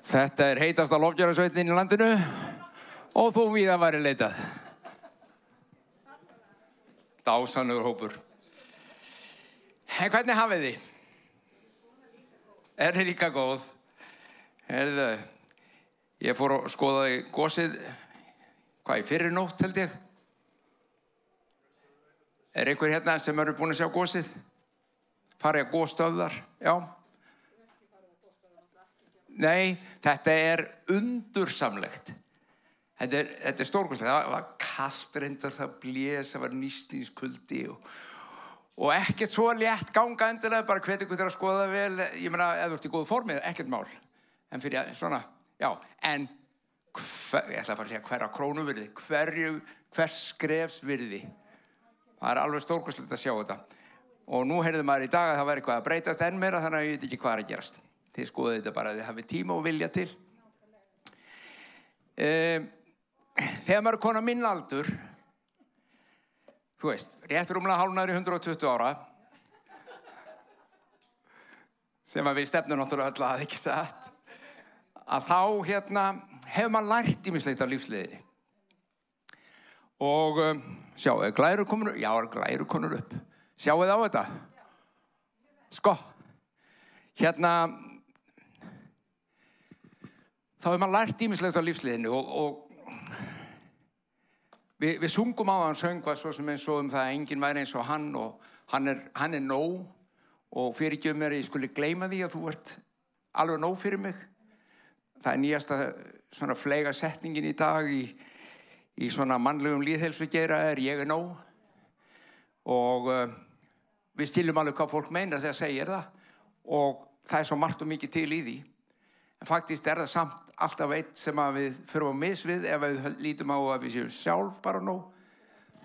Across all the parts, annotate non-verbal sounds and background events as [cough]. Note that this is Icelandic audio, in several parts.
Þetta er heitasta lofgjörðarsveitin í landinu og þú við að væri leitað. Dásanur hópur. En hvernig hafið þið? Er þið líka góð? Herðu, ég fór að skoða í gósið, hvað í fyrir nótt held ég? Er einhver hérna sem eru búin að sjá gósið? Farið að góðstöðar, já. Nei, þetta er undursamlegt. Þetta er, er stórkostlega. Það var kallt reyndar, það blés, það var nýstínskuldi og, og ekkert svo létt ganga endilega, bara hvet ykkur til að skoða vel. Ég meina, ef þú ert í góðu formið, ekkert mál. En fyrir svona, já, en hver, ég ætla að fara að segja hverja krónuvirði, hverju, hvers skrefsvirði. Það er alveg stórkostlegt að sjá þetta. Og nú heyrðum maður í dag að það væri eitthvað að breytast enn meira þannig að ég veit ekki hvað er að gerast. Þið skoðu þetta bara að þið hafið tíma og vilja til. Um, þegar maður er konar minn aldur, þú veist, réttur umlega hálfnaður í 120 ára, sem að við stefnum náttúrulega öll að ekki satt, að þá hérna hefur maður lært ímislegt á lífsliðinni. Og um, sjáu, er glæru komin upp? Já, er glæru komin upp. Sjáu þið á þetta? Sko, hérna, þá hefur maður lært ímislegt á lífsliðinu og, og við, við sungum á hann söngvað svo sem eins og um það að enginn væri eins og hann og hann er, hann er nóg. Og fyrirgjöf mér ég skulle gleyma því að þú ert alveg nóg fyrir mig. Það er nýjasta svona flega setningin í dag í, í svona mannlegum líðhelsu gera er ég er nóg. Og uh, við skiljum alveg hvað fólk meinar þegar segir það. Og það er svo margt og mikið til í því. En faktist er það samt alltaf eitt sem við fyrir á misvið ef við lítum á að við séum sjálf bara nóg.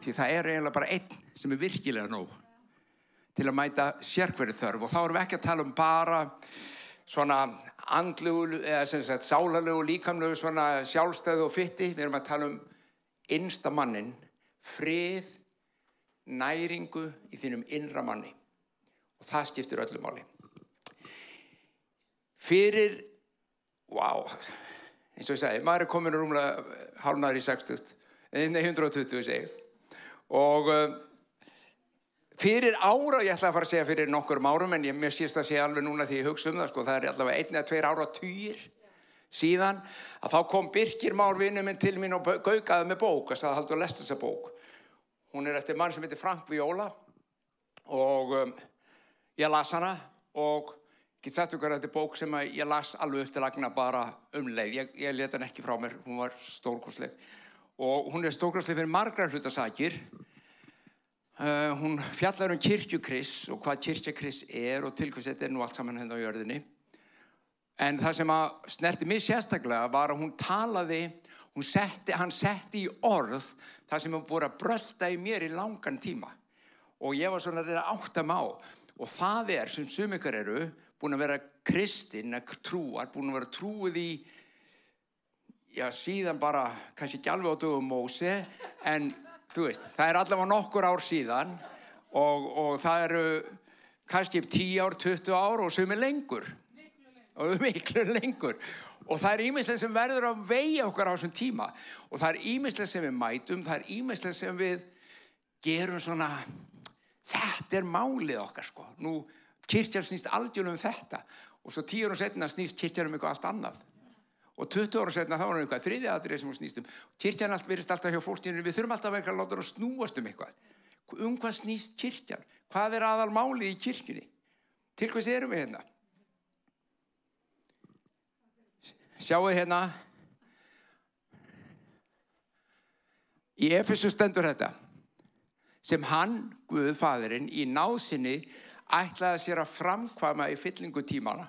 Því það er eiginlega bara einn sem er virkilega nóg til að mæta sérkverið þörf. Og þá erum við ekki að tala um bara svona andlegu eða sem sagt sálarlegu líkamlegu svona sjálfstæðu og fytti við erum að tala um innsta mannin frið næringu í þínum innra manni. Og það skiptir öllu máli. Fyrir wow, eins og ég segi maður er komin rúmlega hálfnaður í 60 nei 120 segi og uh, fyrir ára, ég ætla að fara að segja fyrir nokkur árum en ég skýrst að segja alveg núna því ég hugsa um það sko, það er allavega einn eða tveir ára týr síðan að þá kom Birkir Már vinnu minn til mín og gaugaði með bók og sagði haldur að lesta þessa bók. Hún er eftir mann sem heitir Frank Viola og um, ég las hana og get sagt ykkur að þetta er bók sem ég las alveg upp til lagna bara um leið. Ég, ég leta henn ekki frá mér, hún var stórkosleg og hún er stórkosleg fyrir margra hlutasakir uh, hún fjallar um kirkjukriss og hvað kirkjakriss er og til hvers þetta er nú allt saman henn hérna á jörðinni. En það sem að snerti mig sérstaklega var að hún talaði setti, hann setti í orð það sem hefur búið að brölda í mér í langan tíma. Og ég var svona að reyna átt að má og það er sem sumikar eru búin að vera kristinn, trúar, búin að vera trúið í já síðan bara kannski ekki alveg á dögum Móse en þú veist, það er allavega nokkur ár síðan og, og það eru kannski 10 ár, 20 ár og sumir lengur. Og miklu lengur. Og það er ímislega sem verður að veia okkar á þessum tíma. Og það er ímislega sem við mætum það er ímislega sem við gerum svona þetta er málið okkar sko. Nú kirkjar snýst aldjúlega um þetta. Og svo tíur og setna snýst kirkjar um eitthvað allt annað. Og 20 ára setna þá er það eitthvað þriðja aðrið sem hún snýst um. Kirkjan allt verist alltaf hjá fólkinu við þurfum alltaf að láta hún snúast um eitthvað. Um hvað snýst kirkjan? Hvað er aðal málið í kirkjunni? Til hvers erum við hérna? Sjáu hérna. Í Efesu stendur þetta. Sem hann, Guð fadurinn, í náðsynni ætlaði sér að framkvama í fyllingu tímana.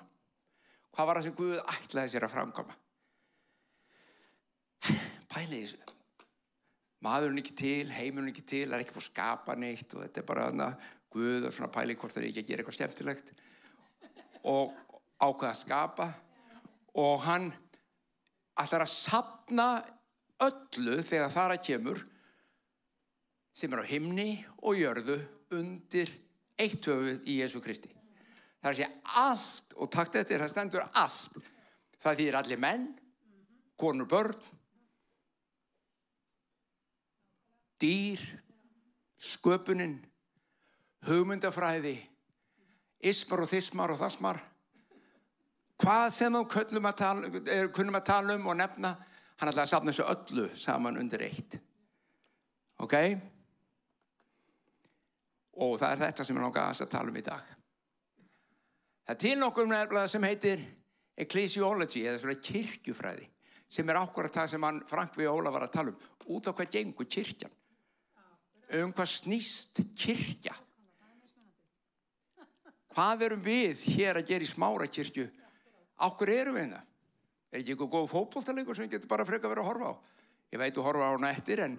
Hvað var það sem Guð ætlaði sér að framkvama? Pælið þessu. Maðurinn ekki til, heimurinn ekki til, það er ekki búið að skapa neitt og þetta er bara þarna Guð og svona pælið hvort það er ekki að gera eitthvað skemmtilegt. Og ákveða að skapa og hann ætlar að sapna öllu þegar þar að kemur sem er á himni og jörðu undir eitt höfuð í Jésu Kristi. Það er að segja allt, og takt eftir það stendur allt, Það þýðir allir menn, konur, börn, dýr, sköpunin, hugmyndafræði, ismar og þismar og þasmar. Hvað sem tala, er, kunnum að tala um og nefna, hann ætlaði að safna þessu öllu saman undir eitt. Ok? Og það er þetta sem ég langar að tala um í dag. Það er til nokkur nefnilega sem heitir ecclesiology eða svona kirkjufræði sem er ákvarðat það sem hann Frank V. Óla var að tala um. Út á hvað gengur kirkjan? Um hvað snýst kirkja? Hvað erum við hér að gera í smára kirkju? Ákkur erum við það? Er ekki eitthvað góð fókbóltalegur sem við getum bara freka verið að horfa á? Ég veit þú horfa á hana eftir en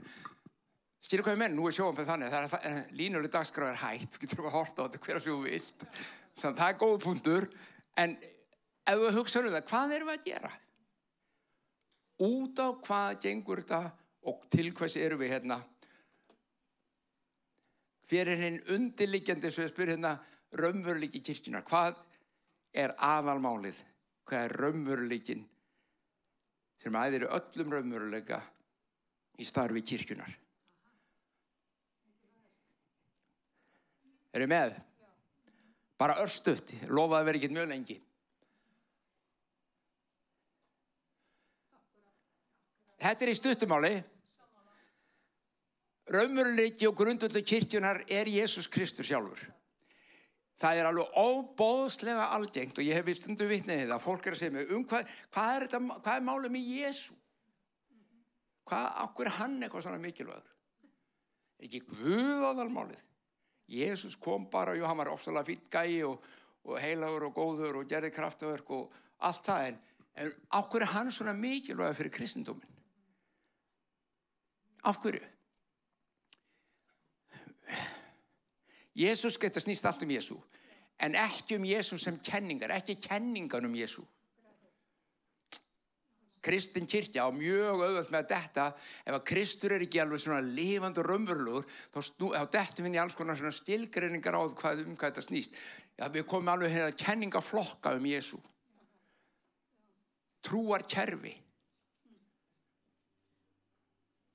skilur hvað ég menn, nú er sjóum fyrir þannig það er línuleg dagskráð er hægt þú getur að horta á þetta hverja sem þú vilt. Þannig að það er góð punktur. En ef við hugsaðum það, hvað erum við að gera? Út á hvað gengur þetta og til hvers eru við hérna? Hver er hinn undirliggjandi svo ég spyr hérna? Raunveruleiki kirkjunar hvað er aðalmálið? Hvað er raunveruleikin sem æðir öllum raunveruleika í starfi kirkjunar eru með bara örstuðt, lofaði að vera ekkert mjög lengi þetta er í stuttumáli raunveruleiki og grundvöldu kirkjunar er Jésús Kristur sjálfur það er alveg óbóðslega algengt og ég hef við stundu vitnið það, fólk er að segja mig um hvað, hvað er, þetta, hvað er málið með Jésu? Hvað, okkur er hann eitthvað svona mikilvægur? Er ekki Guð aðalmálið? Jésús kom bara, jú, hann var ofsalega fýtt gæi og, og heilagur og góður og gerði kraftverk og allt það, en, en okkur er hann svona mikilvægur fyrir kristendóminn? Af hverju? Jésús getur snýst allt um Jésú en ekki um Jésú sem kenningar, ekki kenningar um Jésú. Kristin kirkja á mjög auðvöld með þetta, ef að Kristur er ekki alveg svona lifand og raunverulegur, þá, dettum við í alls konar svona stilgreiningar á hvað, um hvað þetta snýst. Já, við komum alveg hérna að kenningaflokka um Jésú. Trúarkerfi.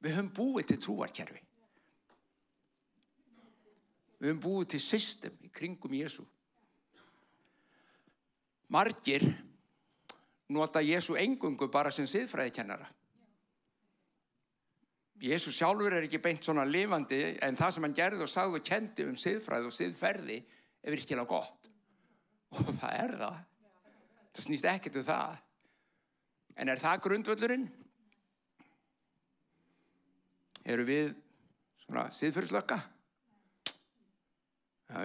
Við höfum búið til trúarkerfi. Við höfum búið til system í kringum Jésu. Margir nota Jésu engungu bara sem siðfræðikennara. Jésu sjálfur er ekki beint svona lifandi en það sem hann gerði og sagði og kendi um siðfræði og siðferði er virkilega gott. Og það er það. Það snýst ekkert um það. En er það grundvöldurinn? Eru við svona siðfyrslöka?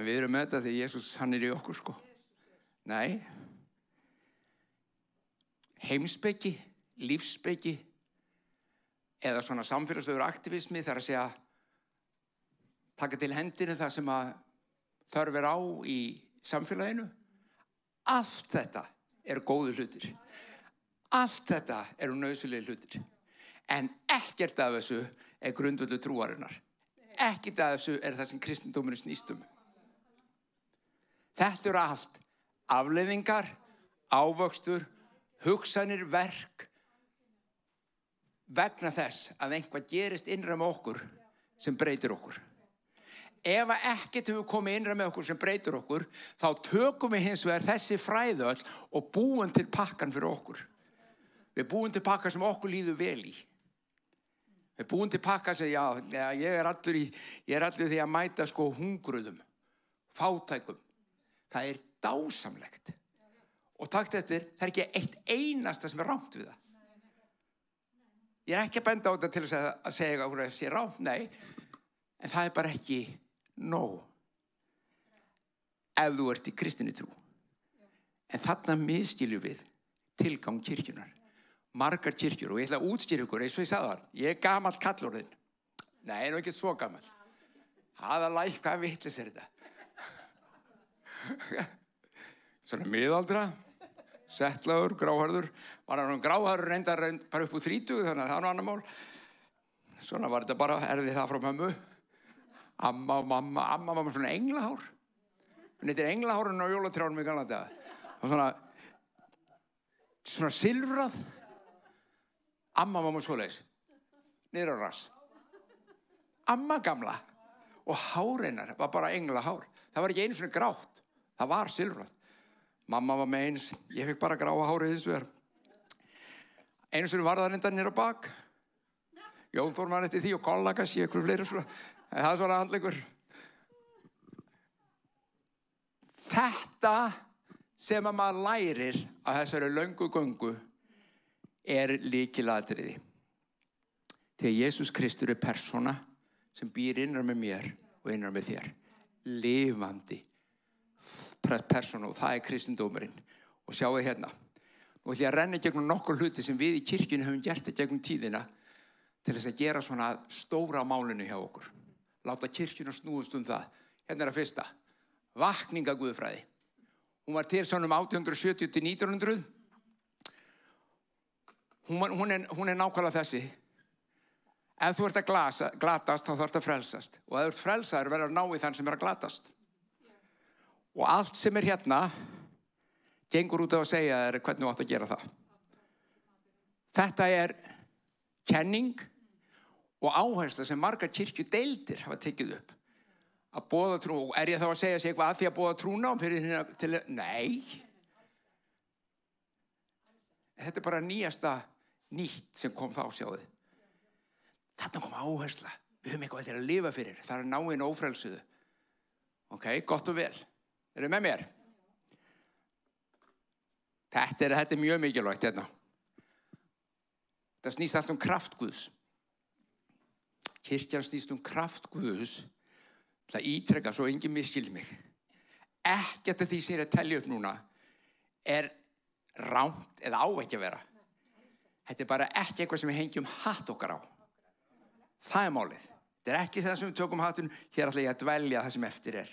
Við erum með þetta því Jésús hann er í okkur sko. Nei. Heimsbyggi, lífsbyggi eða svona samfélagslegur aktivismi þar að segja taka til hendinu það sem að þarf er á í samfélaginu. Allt þetta eru góðu hlutir. Allt þetta eru nöðsulegi hlutir. En ekkert af þessu er grundvöldu trúarinnar. Ekkert af þessu er það sem kristendóminu snýstum. Þetta eru allt afleiðingar, ávöxtur, hugsanir, verk vegna þess að einhvað gerist innra með okkur sem breytir okkur. Ef að ekkert hefur komið innra með okkur sem breytir okkur, þá tökum við hins vegar þessi fræðöld og búum til pakkan fyrir okkur. Við búum til pakka sem okkur líður vel í. Við búum til pakka sem, já ég er allur í, ég er allur því að mæta sko hungruðum, fátækum. Það er dásamlegt. Og takt eftir, það er ekki eitt einasta sem er rámt við það. Ég er ekki að benda á þetta til að segja að það sé rámt, nei. En það er bara ekki nóg. Ef þú ert í kristinni trú. En þarna miskilju við tilgang kirkjunar. Margar kirkjur og ég ætla að útskýra ykkur eins og ég sagði það. Ég er gammal kallorðin. Nei, en ekki svo gammal. Haða læk, hvað vitlis er þetta? [laughs] Svona miðaldra, settlaður, gráharður. Var hann gráharður reyndar bara upp úr 30 þannig að það var annar mál. Svona var þetta bara erfið það frá mömmu. Amma og mamma, amma var með svona englahár. Hún heitir englahárun á jólatrjánum í Galanda. Og svona, svona silfrað. Amma var mjög svoleiðis. Niður á rass. Amma gamla. Og háreinar var bara engla hár. Það var ekki einu svona grátt. Það var silfrað. Mamma var með eins. Ég fikk bara gráa hárið eins og þér. Einu svona var það reynda nýra bak. Jón Þór var eftir því og kolla kannski ykkur fleiri svona. En það svona handleikur. Þetta sem að maður lærir að þessari löngu göngu er líkiladriði. Þegar Jésús Kristur er persóna sem býr innar með mér og innar með þér. Lifandi persóna og það er kristindómurinn. Og sjáu hérna. Ætlum ég að renna gegnum nokkur hluti sem við í kirkjunu höfum gert þetta gegnum tíðina til þess að gera svona stóra málinu hjá okkur. Láta kirkjuna snúast um það. Hérna er að fyrsta vakningaguðfræði. Hún var til svona um 1870-1900. Hún, hún, hún er nákvæmlega þessi. Ef þú ert að glasa, glatast, þá þú ert að frelsast. Og ef þú ert frelsaður, verður að ná í þann sem er að glatast. Og allt sem er hérna, gengur út af að segja þér hvernig þú átt að gera það. Þetta er kenning og áhersla sem margar kirkju deildir hafa tekið upp. Að bóða trú, er ég þá að segja sig eitthvað að því að bóða trúna fyrir hérna til, nei. Þetta er bara nýjasta nýtt sem kom þá sjáðu þarna kom áhersla. Við höfum eitthvað til að lifa fyrir. Það er náinn ófrælsuðu ok, gott og vel eru með mér þetta er, þetta er mjög mikilvægt hérna það snýst allt um kraftguðs kirkjan snýst um kraftguðs Það ítrekka svo enginn miskildi mig. Ekkert af því sem ég er að tellja upp núna er rámt eða á ekki að vera. Þetta er bara ekki eitthvað sem við hengjum hatt okkar á. Það er málið. Þetta er ekki það sem við tökum hattun, hér ætla ég að dvelja það sem eftir er.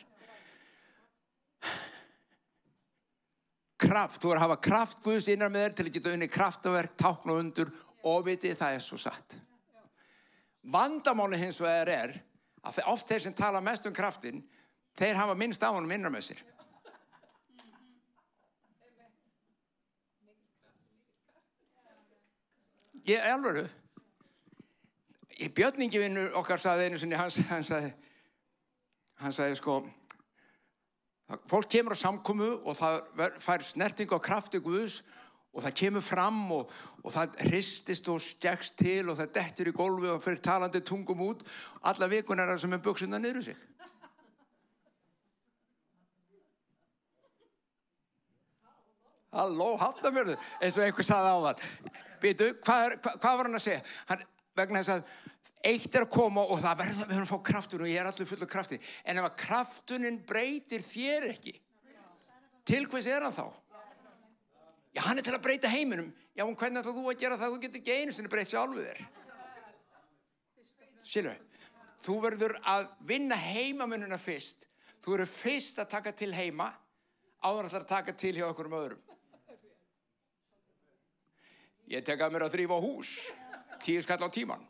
Kraft, þú er að hafa kraft Guðs innan með þér til að geta unni kraftaverk, tákn og undur og vitið það er svo satt. Vandamáli hins vegar er að oft þeir sem tala mest um kraftin þeir hafa minnst á honum innan með sér. Ég er alveg Björningivinnur okkar saði einu sinni hann saði hann saði sko fólk kemur á samkomu og það fær snerting á krafti Guðs og það kemur fram og, og það hristist og stegst til og það dettur í gólfi og fyrir talandi tungum út. Alla vikun er það sem er buksuna niður sig. Halló, hattamjörðu eins og einhver saði á það Býtu, hvað, hvað var hann að segja? Hann, vegna þess að eitt er að koma og það verður að að fá kraftun og ég er allir full af krafti en ef að kraftunin breytir þér ekki til hvers er hann þá? Já, hann er til að breyta heiminum. Já, en hvernig ætlað þú að gera það? Þú getur ekki einu sinni breytt sjálfuð þér. Sýlu, þú verður að vinna heimamununa fyrst. Þú verður fyrst að taka til heima áður að taka til hjá okkur um öðrum. Ég teka mér að þrýfa hús, tíu skall á tíman.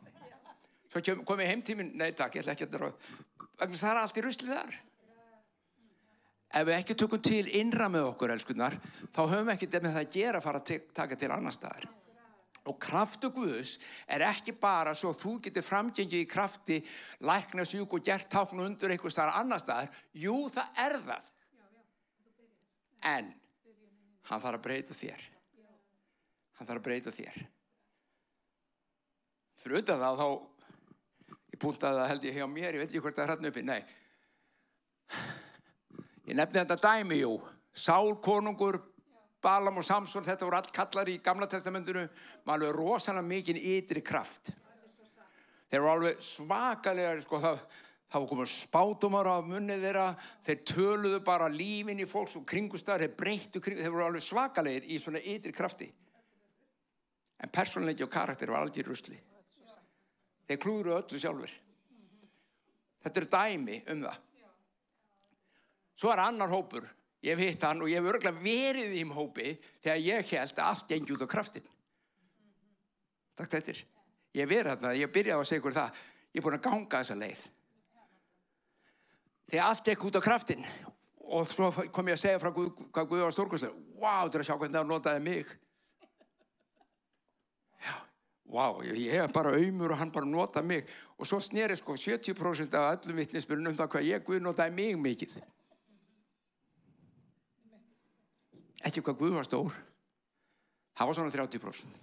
Svo kom ég heimtímin, nei takk, ég ætla ekki að draga. Það er allt í ruslið þar. Ef við ekki tökum til innra með okkur elskunnar, þá höfum við ekki með það að gera að fara að taka til annar staðar. Og kraftu Guðus er ekki bara svo að þú getur framgengið í krafti lækna sjúk og gert táknu undur einhver staðar annar staðar. Jú það er það. En hann þarf að breyta þér. Hann þarf að breyta þér. Fyrir utan það þá ég puntaði það held ég hjá mér ég veit ekki hvort það er hrann uppi, nei Ég nefni þetta dæmi, jú. Sál, konungur, Balam og Samson, þetta voru allt kallar í Gamla testamentinu, maður alveg rosalega mikinn ytri kraft. Þeir voru alveg svakalega, sko, það, það var komið spátumar á munnið þeirra, þeir töluðu bara lífin í fólks og kringustar, þeir breyttu kring, þeir voru alveg svakalegir í svona ytri krafti. En persónleiki og karakter var aldrei rusli. Þeir klúður öllu sjálfur. Þetta er dæmi um það. Svo er annar hópur, ég hef hitt hann og ég hef örgulega verið í hópi þegar ég held að allt gengi út á kraftin. Takk þetta. Ég hef verið þarna, ég byrjaði að segja ykkur það, ég er búin að ganga þessa leið. Þegar allt gekk út á kraftin og svo kom ég að segja frá hvað Guð var stórkostlega, wow, þú er að sjá hvernig það notaði mig. Vá, ég, er bara auðmur og hann bara nota mig. Og svo sneri sko 70% af öllum vittnismyrunum um það hvað ég Guð notaði mig mikið. Ekki hvað Guð var stór. Það var svona 30%.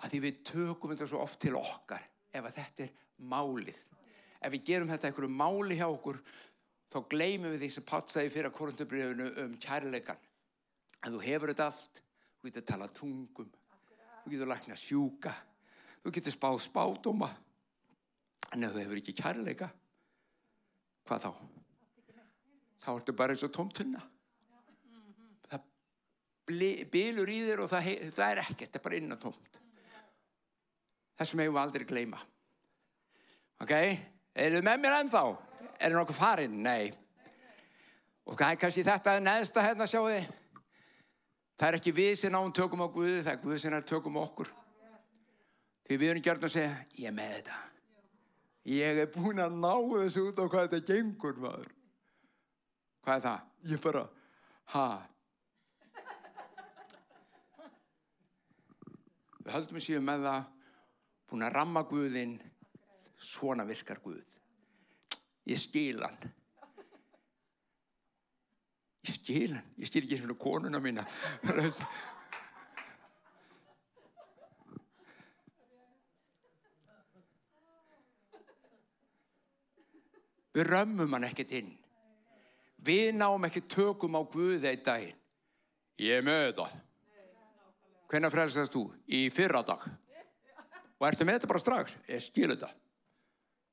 Að því við tökum þetta svo oft til okkar ef að þetta er málið. Ef við gerum þetta einhverju máli hjá okkur þá gleymum við því sem patsaði fyrir að korundubriðinu um kærleikan. En þú hefur þetta allt, þú getur tala tungum, þú getur lækna sjúka, þú getur spáð spádóma. En ef þú hefur ekki kærleika, hvað þá? Þá ertu bara eins og tómtunna. Það bylur í þér og það, það er ekkert, það er bara inn á tómt. Þessum hefur við aldrei gleyma. Ok, eru þið með mér ennþá? Er það nokkuð farinn? Nei. Og það er kannski þetta neðsta hérna sjáu þið. Það er ekki við sem náum tökum á Guði, það er Guði sem er tökum á okkur. Því við erum gjörðin að segja, ég er með þetta. Ég er búin að ná þessu út á hvað þetta gengur, maður. Hvað er það? Ég bara, ha? Við höldum að séum með það, búin að ramma Guðinn, svona virkar Guð. Ég skil hann. Skil. Ég skil ekki svona konuna mína. Við römmum hann ekkert inn. Við náum ekki tökum á Guði eitt daginn. Ég með þetta. Hvenna frelsast þú? Í fyrra dag. Og ertu með þetta bara strax? Ég skil þetta.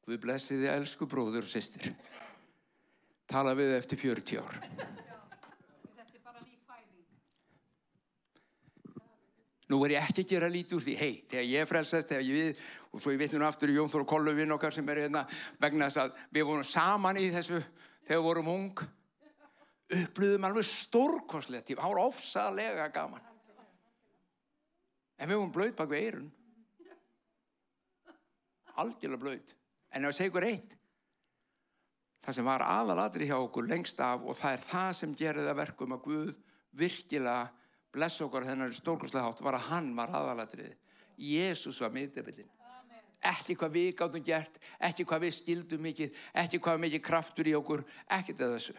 Guð blessi þið elsku bróður og sýstir. Tala við eftir 40 ár. Þetta er bara ný fæðing. Nú er ég ekki að gera lítið úr því, hei, þegar ég frelsast, þegar ég við, og svo ég vittu nú aftur í Jón Þór og Kollu vinn okkar sem er hérna, vegna þess að við vorum saman í þessu þegar við vorum ung, upplöðum alveg stórkoslega tíma, það var ofsalega gaman. En við vorum blöð bak við eirun. Algjörlega blöð. En ef ég segi ykkur eitt, það sem var aðalatri hjá okkur lengst af og það er það sem gerði það verkum að Guð virkilega bless okkur þennan stórkostlega hátt var að hann var aðalatriði. Jésús var miðdebillin. Ekki hvað við gáttum gert, ekki hvað við skildum mikið, ekki hvað mikið kraftur í okkur, ekkert af þessu.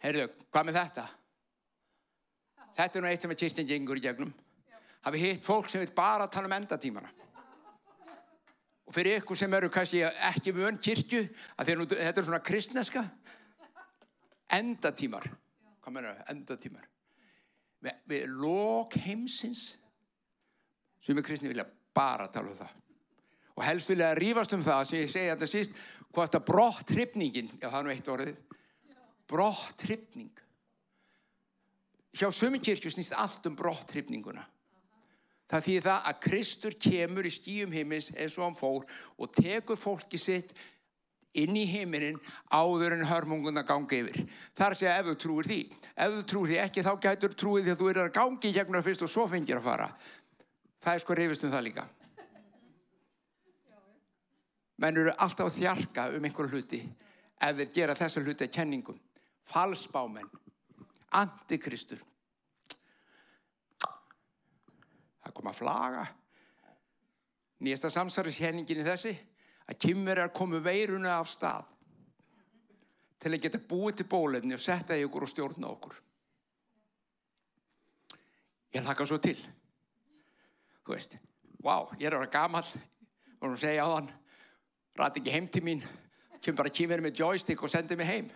Heyrðu, hvað með þetta? Þetta er nú eitt sem að kyrstin gengur í gegnum. Hafi hitt fólk sem vil bara tala um endatímana. Og fyrir ykkur sem eru kannski ekki vön nú, þetta er svona kristneska, endatímar. Hvað meina það? Endatímar. Við, við lók heimsins, sem er kristni vilja bara tala um það. Og helst vilja rífast um það, sem ég segi þetta síst, hvort að brott hryfningin, já það er nú eitt orðið, brott hryfning. Hjá sömu kirkju snýst allt um brott hryfninguna. Það þýðir það að Kristur kemur í skýjum heimins eins og hann fór og tekur fólki sitt inn í heiminin áður en hörmunguna gangi yfir. Það er að ef þú trúir því. Ef þú trúir því ekki þá gætur trúið því að þú er að gangi það fyrst og svo fengir að fara. Það er sko reyfist um það líka. Menn eru alltaf að þjarka um einhverju hluti ef þeir gera þessa hluti að kenningum. Falsbámenn, antikristur, það kom að flaga. Nýjasta samsarðishenningin í þessi að kymverjar komu veiruna af stað til að geta búið til bólefni og setja í okkur og stjórna okkur. Ég hlaka svo til. Þú veist, wow, ég er að vera gamal, vorum að segja á þann, ræti ekki heim til mín, kem bara kymverjar með joystick og sendi mig heim.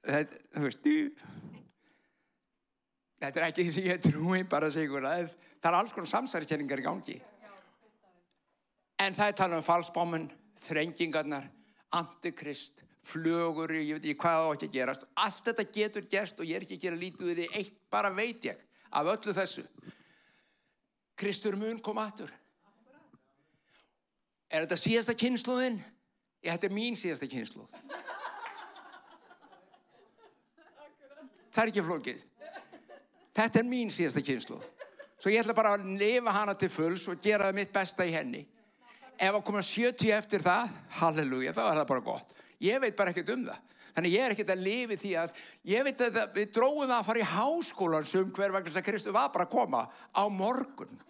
Þetta, þú veist, þetta er ekki því sem ég trúi bara ykkur að það er alls konar samsærikenningar í gangi. En það er talað um falsbámun, þrengingarnar, antikrist, flögur, ég veit ekki hvað á ekki að gerast. Allt þetta getur gerst og ég er ekki að gera lítið við því eitt bara veit ég af öllu þessu. Kristur mun kom aftur. Er þetta síðasta kynnslóðin? Ég, þetta er mín síðasta kynnslóð. Það er ekki flókið. Þetta er mín síðasta kynnslóð. Svo ég ætla bara að lifa hana til fulls og gera mitt besta í henni. Ef að koma 70 eftir það, halleluja, þá er það bara gott. Ég veit bara ekkert um það. Þannig ég er ekkert að lifi því að, ég veit að það, við dróðum það að fara í háskólan sem hver vegna að Kristu var bara að koma á morgun.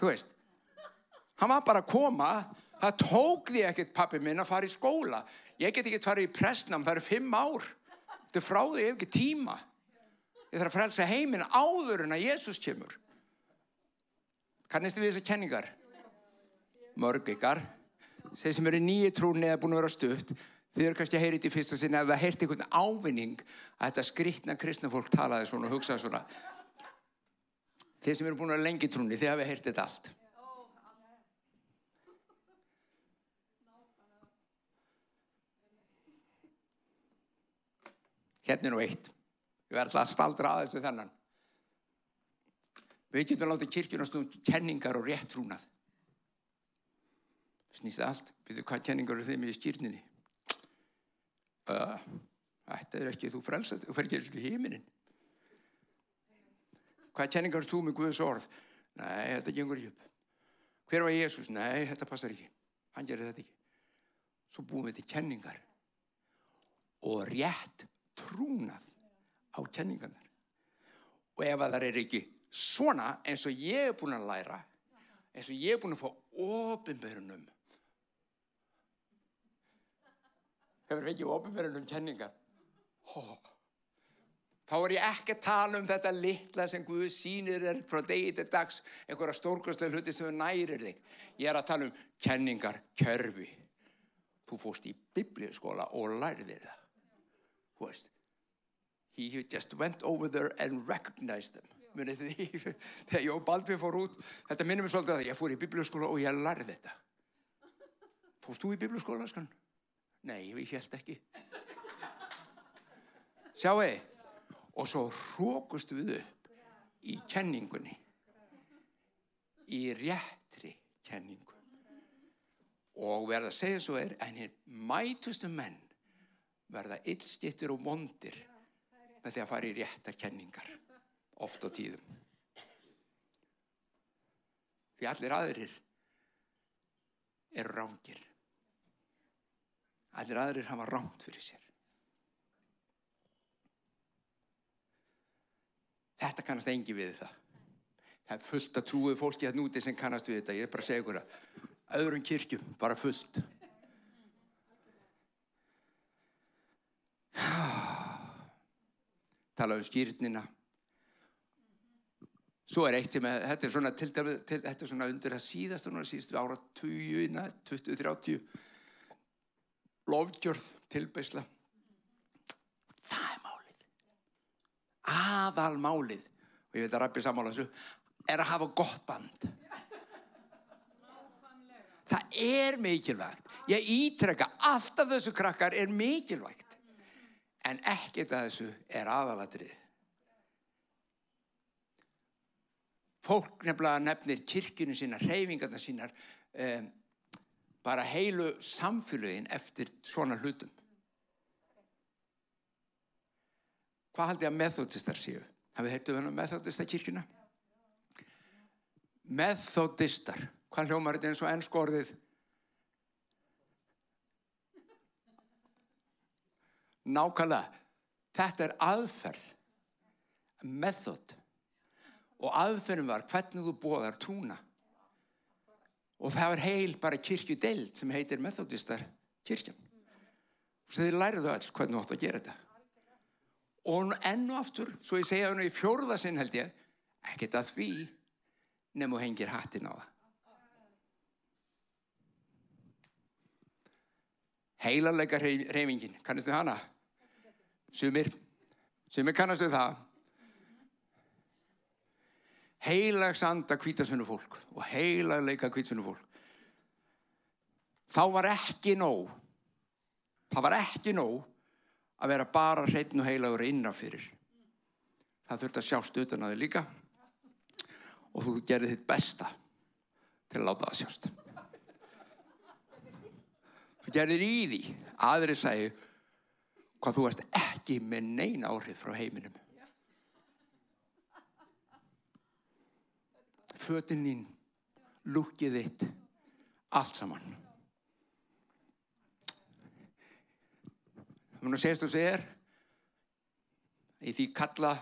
Þú veist, hann var bara að koma, það tók því ekkert pappi minn að fara í skóla. Ég get ekki farið í prestnam, það eru fimm ár. Þetta er frá því, hef ekki tíma. Ég þarf að frelsa heiminn áður en að Jésús kemur. Kannist þið við þessar kenningar? Mörg ykkar. Þeir sem eru nýju trúni eða búin að vera stutt, þið eru kannski að þetta í fyrsta sinni ef það heyrti einhvern ávinning að þetta skrýtna kristna fólk talaði svona og hugsaði svona. Þeir sem eru búin að vera lengi trúni, þið hafi heyrt þetta allt. Hérna er nú eitt. Ég verði alltaf að staldra aðeins við þennan. Við getum látið kirkjuna stund kenningar og rétt trúnað. Snýst allt. Við hvað kenningar eru þeim í skýrninni? Uh, þetta er ekki, þú frelsast, þú fer ekki eins og heiminin. Hvað kenningar þú með Guðs orð? Nei, þetta gengur ekki upp. Hver var Jésús? Nei, þetta passar ekki. Hann gerir þetta ekki. Svo búum við til kenningar og rétt trúnað á kenningarnar. Og ef að það er ekki svona eins og ég er búin að læra, eins og ég er búin að fá ofinberunum, hefur fengið ofinberunum kenningar, Hó. þá er ég ekki að tala um þetta litla sem Guð sýnir er frá degi til dags, einhverja stórkostlega hluti sem nærir þig. Ég er að tala um kenningar, kerfi. Þú fórst í biblíuskóla og lærðir það. Þú veist, he just went over there and recognized them. Munið því þegar Jó Baldvin fór út þetta minnum mér svolítið að ég fór í biblíuskóla og ég lærði þetta. Fórst þú í biblíuskóla skan? nei, ég held ekki. Sjáu og svo hrókust við upp í kenningunni. Í réttri kenningu. Og verða að segja svo er en hér mætustu menn verða illskittir og vondir með því að fara í rétta kenningar oft á tíðum. Því allir aðrir eru rángir allir aðrir hafa ránt fyrir sér. Þetta kannast engi við það. Það er fullt að trúið fólki að núti sem kannast við þetta. Ég er bara að segja ykkur að öðrum kirkjum bara fullt tala um skýrnina svo er eitt sem er, þetta er svona til, til, þetta er svona undir að síðast og síðustu ára 20, 20, 30 lofgjörð tilbeisla það er málið. Aðal málið og ég veit að Rappi sammála þessu er að hafa gott band. Það er mikilvægt. Ég ítrekka allt af þessu krakkar er mikilvægt en ekkert af þessu er aðalatrið fólk nefnilega nefnir kirkjunu sínar, reyfingarna sínar um, bara heilu samfélögin eftir svona hlutum. Hvað haldi að methodistar séu? Hafið heyrtuð hann um methodista kirkjuna? Methodistar. Hvað hljómar þetta eins og ennskórðið nákvæmlega. Þetta er aðferð method. Og aðferðum var hvernig þú bóðar trúna. Og það var heil bara kirkju deild sem heitir methodistar kirkjan. Og þeir læriðu all hvernig þú átt að gera þetta. Og enn og aftur svo ég segja það í fjórða sinn held ég ekkert að því nefnum og hengir hattin á það. Heilarleika reyfingin kannastu hana sumir sumir kannastu það. Heilags anda kvítasunnu fólk og heilagleika kvítasunnu fólk. Þá var ekki nóg það var ekki nóg að vera bara hreitn og heilagur innanfyrir það þurfti að sjást utan að þið líka. Og þú gerði þitt besta til að láta það sjást. Þú gerðir í því aðri segi hvað þú varst ekki með neina áhrif frá heiminum fötinn þín, lukkið þitt, allt saman. Mér segist þú segir, í því kalla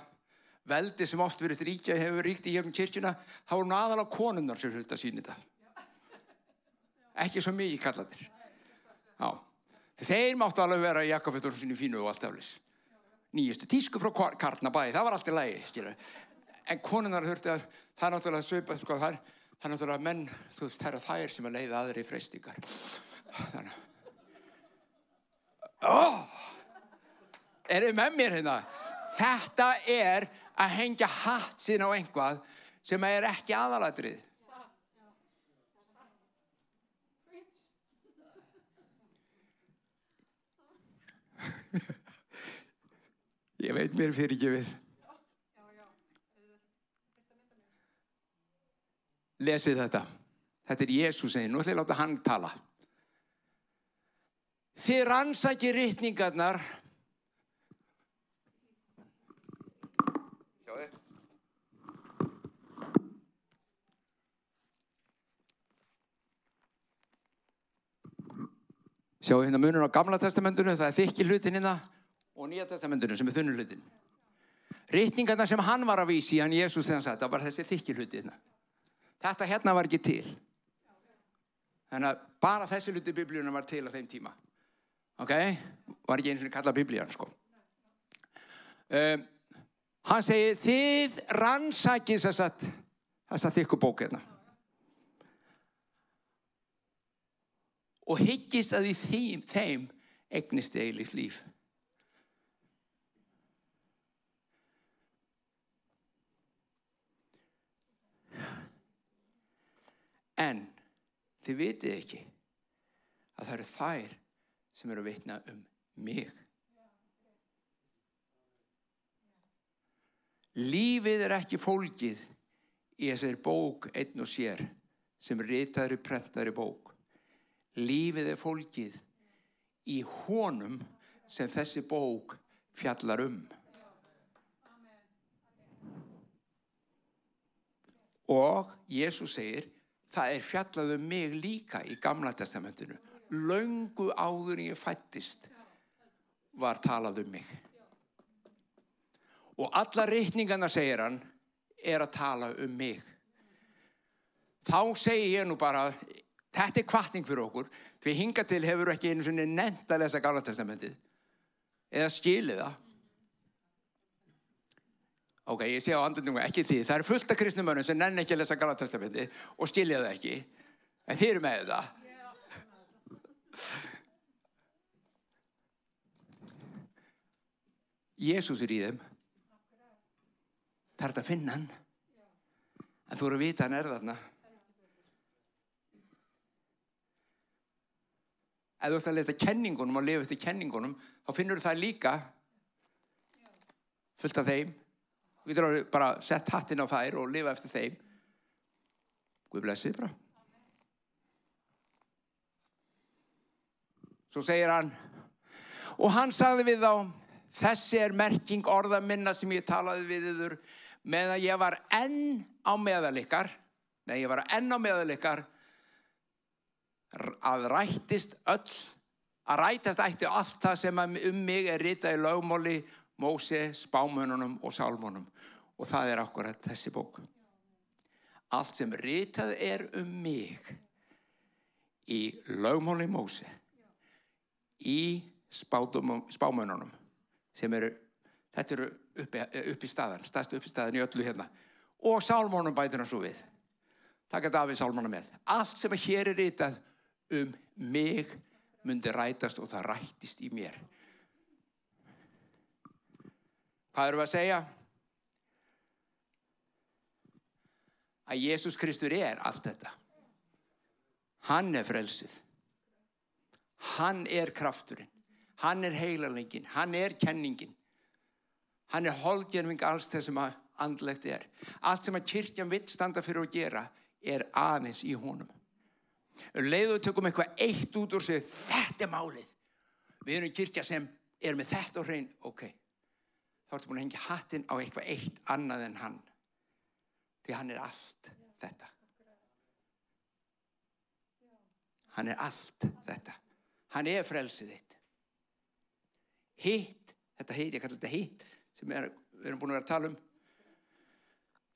veldi sem oft verið ríkja hefur ríkt í gegnum kirkjuna, þá er nú aðalega konunnar sem sín þetta. Ekki svo mikið kallaðir. Já. Þeir máttu alveg vera í jakkafötunum sínu fínu og allt aflis. Nýjustu tísku frá Kar- Karnabæi, það var allt í lagi, skilur. En konunnar þurfti að, það er náttúrulega svipað, sko, það er, það er náttúrulega menn, þú veist, það eru þær sem að leiða aðri freystingar. Þannig að, er þið með mér hérna? Þetta er að hengja hatt sín á einhvað sem er ekki aðalatrið. Ég veit mér fyrir ekki við. Lesið þetta. Þetta er Jésús segið. Nú ætla ég að láta hann tala. Þið rannsaki rittningarnar. Sjáðu. Sjáu hérna munur á gamla testamentinu, það er þykki hlutin hérna og nýja testamentinu sem er þunnu hlutin. Ritningarna sem hann var að vísi, hann Jésús þegar hann sagði, það var þessi þykki hluti hérna. Þetta hérna var ekki til. Þannig að bara þessi hluti biblíunum var til á þeim tíma. Ok? Var ekki eins og kallað biblían, sko. Um, hann segi, þið rannsakið þess að þykku bók hérna. og hyggist að í þeim, þeim eignist eilíft líf. En þið vitið ekki að það eru þær sem eru að vitna um mig. Lífið er ekki fólkið í þessari bók einn og sér sem prentaður í bók. Lífið er fólkið í honum sem þessi bók fjallar um. Og Jésús segir, það er fjallað um mig líka í Gamla testamentinu. Löngu áður ég fættist var talað um mig. Og alla reikningarna, segir hann, er að tala um mig. Þá segir ég nú bara, þetta er kvartning fyrir okkur, fyrir hinga til hefur ekki einu nefnt að lesa Gamla testamentið. Eða skilið það. Ok, ég sé á andundum ekki því. Það eru fullt af kristnumörnum sem nenni ekki að lesa Gamla testamenti og skilja það ekki. En þið eru með það. Jésús er í þeim. Það er þetta að finna hann. En þú eru að vita hann er þarna. Ef þú ert að leta kenningunum og lifa eftir kenningunum, þá finnur það líka fullt af þeim. Þú getur bara sett hattin á þær og lifa eftir þeim. Guð blessið bara. Svo segir hann, og hann sagði við þá, þessi er merking orða minna sem ég talaði við yður, meðan ég var enn á meðal ykkar, meðan ég var enn á meðal ykkar, að rættist öll, að rættast ætti allt það sem um mig er ritað í lögmóli, Móse, spámununum og sálmunum. Og það er akkurat þessi bók. Allt sem ritað er um mig í lögmóli Móse, í spátumum, spámununum, sem eru, þetta eru uppi, uppi staðan, staðstu uppi staðan í öllu hérna. Og sálmunum bætir hann svo við. Takk að Davíð sálmuna með. Allt sem hér er ritað um mig myndi rætast og það rættist í mér. Hvað erum við að segja? Að Jésús Kristur er allt þetta. Hann er frelsið. Hann er krafturinn. Hann er heilalengin. Hann er kenningin. Hann er holdgerfing alls þess að andlegt er. Allt sem að kirkjan vill standa fyrir að gera er aðeins í honum. Um við tökum eitthvað eitt út og segja þetta er málið. Við erum kirkja sem er með þetta og hrein, ok. Þá ertu búin að hengja hattinn á eitthvað eitt annað en hann. Því hann er allt þetta. Hann er allt þetta. Hann er frelsið þitt. hitt, þetta hitt, ég kallar þetta hitt sem er, við erum búin að vera að tala um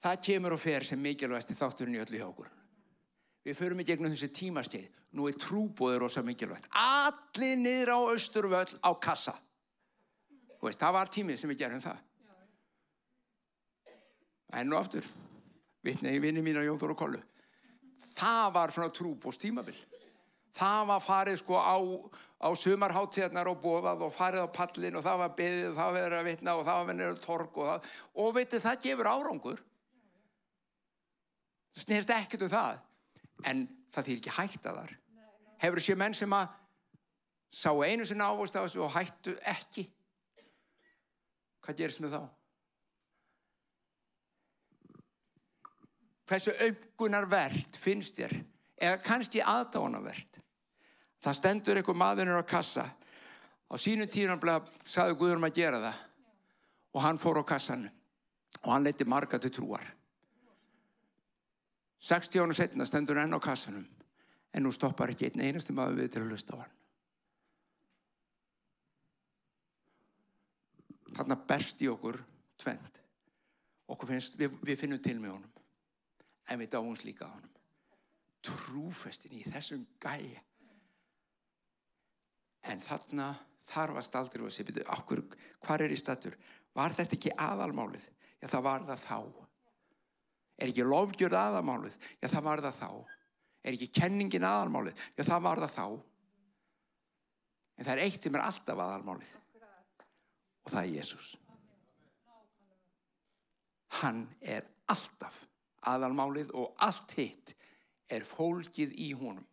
það kemur og fer sem mikilvægasti þátturinn í öllu hjá okkur við förum í gegnum þessi tímaskeið nú er trúbóður rosa mikilvægt allir niður á austurvöll á kassa Þú veist, það var tímið sem við gerum það. Enn og aftur. Vitna í vinni mín á Jóndur og Kollu. Það var svona trúbós tímabil. Það var farið sko á, á sumarháttíðarnar og bóðað og farið á pallin og það var beðið og það verið að vitna og það var verið að torg og það. Og veitir það gefur árangur. Snýrst ekkert um það. En það þýr ekki hægt að þar. Hefur sér menn sem að sá einu sinna ávist af þessu og hættu ekki hvað gerist með þá? hversu aukunarvert finnst þér? Eða kannski aðdánavert það stendur einhver maðurinn á kassa. Á sínum tíðan sagði Guðurum að gera það. Og hann fór á kassan. Og hann leiti marga til trúar. 60 ára setna stendur hann á kassanum. En nú stoppar ekki einn einasti maður við til að hlusta á hann þarna berst í okkur tvend okkur finnst, við, við finnum til með honum en við dáumst líka á honum. Trúfestin í þessum gæja en þarna þarf að staldir og að segja okkur, hvað er í statur var þetta ekki aðalmálið? Já það var það þá. Er ekki lofgjörð aðalmálið? Já það var það þá. Er ekki kenningin aðalmálið? Já það var það þá. En það er eitt sem er alltaf aðalmálið og það er Jésús hann er alltaf aðalmálið og allt hitt er fólkið í honum.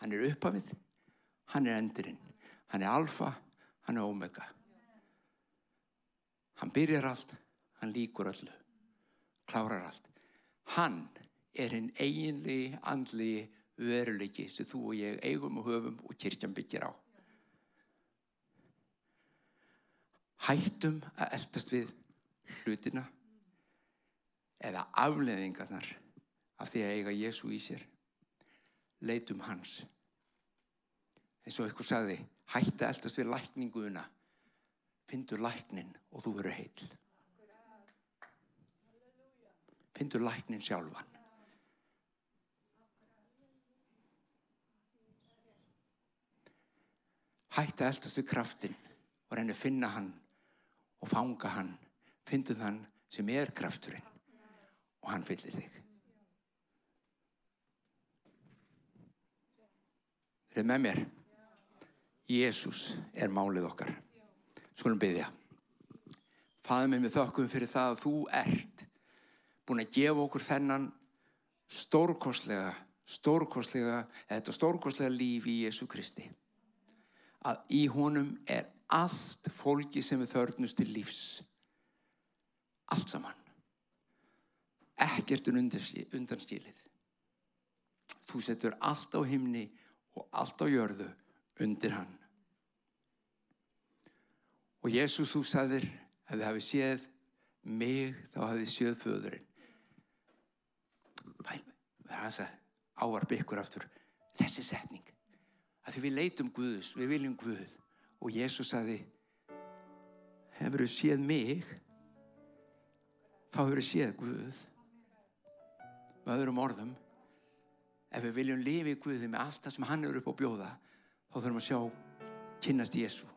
Hann er upphafið, hann er endurinn, hann er alfa, hann er omega. Hann byrjar allt, hann líkur öllu, klárar allt. Hann er hinn eiginlegi, andlegi veruleiki sem þú og ég eigum og höfum og kirkjan byggir á. Hættum að eldast við hlutina eða afleðingarnar af því að eiga Jésu í sér. Leitum hans. Eins og ykkur sagði hætta eldast við lækninguna. Fyndur læknin og þú verður heil fyndur læknin sjálfan. Hætta eldast við kraftin og reyna að finna hann og fanga hann fyndu þann sem er krafturinn og hann fyllir þig. Þið með mér? Jésús er málið okkar. Skulum byggja. Fæðum við með þökkum fyrir það að þú ert búin að gefa okkur þennan stórkostlega, stórkostlega, þetta stórkostlega líf í Jésu Kristi. Að í honum er allt fólki sem við þörnust til lífs. Allt saman ekkert undanskilið. Þú setur allt á himni og allt á jörðu undir hann. Og Jésús þú sagðir að þið hafi séð mig þá hafi séð föðurinn. Það er hans að áarpa ykkur aftur þessi setning. Að því við leitum Guðus, við viljum Guð og Jésús sagði hefur þið séð mig? Þá hefur þið séð Guð með öðrum orðum. Ef við viljum lifi í Guði með allt það sem hann er upp á bjóða þá þurfum að sjá kynast Jésu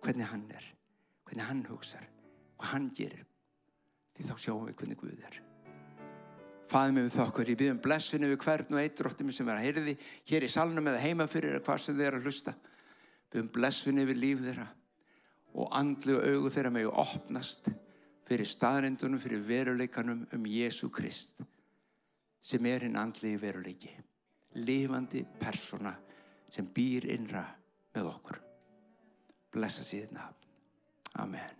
hvernig hann er hvernig hann hugsar hvað hann gerir. Því þá sjáum við hvernig Guð er. Fæðum við þokkur, ég byrjum blessinu við hvern og eitt dróttum sem er að heyrði hér í salnum eða heima fyrir eða hvað sem þeir eru að hlusta byrjum blessinu við líf þeirra og andlu og augu þeirra að opnast fyrir staðrindunum, fyrir veruleikanum um Jésu Krist sem er hinn andlegi veruleiki lifandi persona sem býr innra með okkur. Blessa síðan Amen